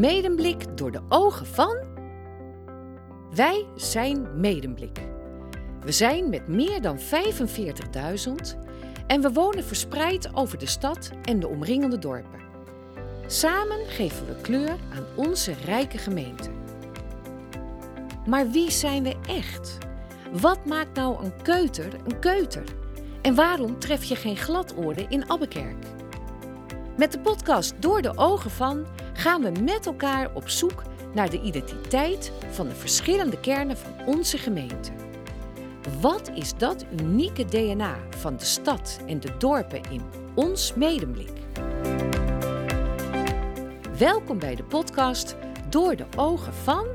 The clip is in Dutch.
Medemblik door de ogen van. Wij zijn Medemblik. We zijn met meer dan 45.000 en we wonen verspreid over de stad en de omringende dorpen. Samen geven we kleur aan onze rijke gemeente. Maar wie zijn we echt? Wat maakt nou een keuter een keuter? En waarom tref je geen gladoorden in Abbekerk? Met de podcast Door de Ogen van gaan we met elkaar op zoek naar de identiteit van de verschillende kernen van onze gemeente. Wat is dat unieke DNA van de stad en de dorpen in ons medemblik? Welkom bij de podcast Door de Ogen van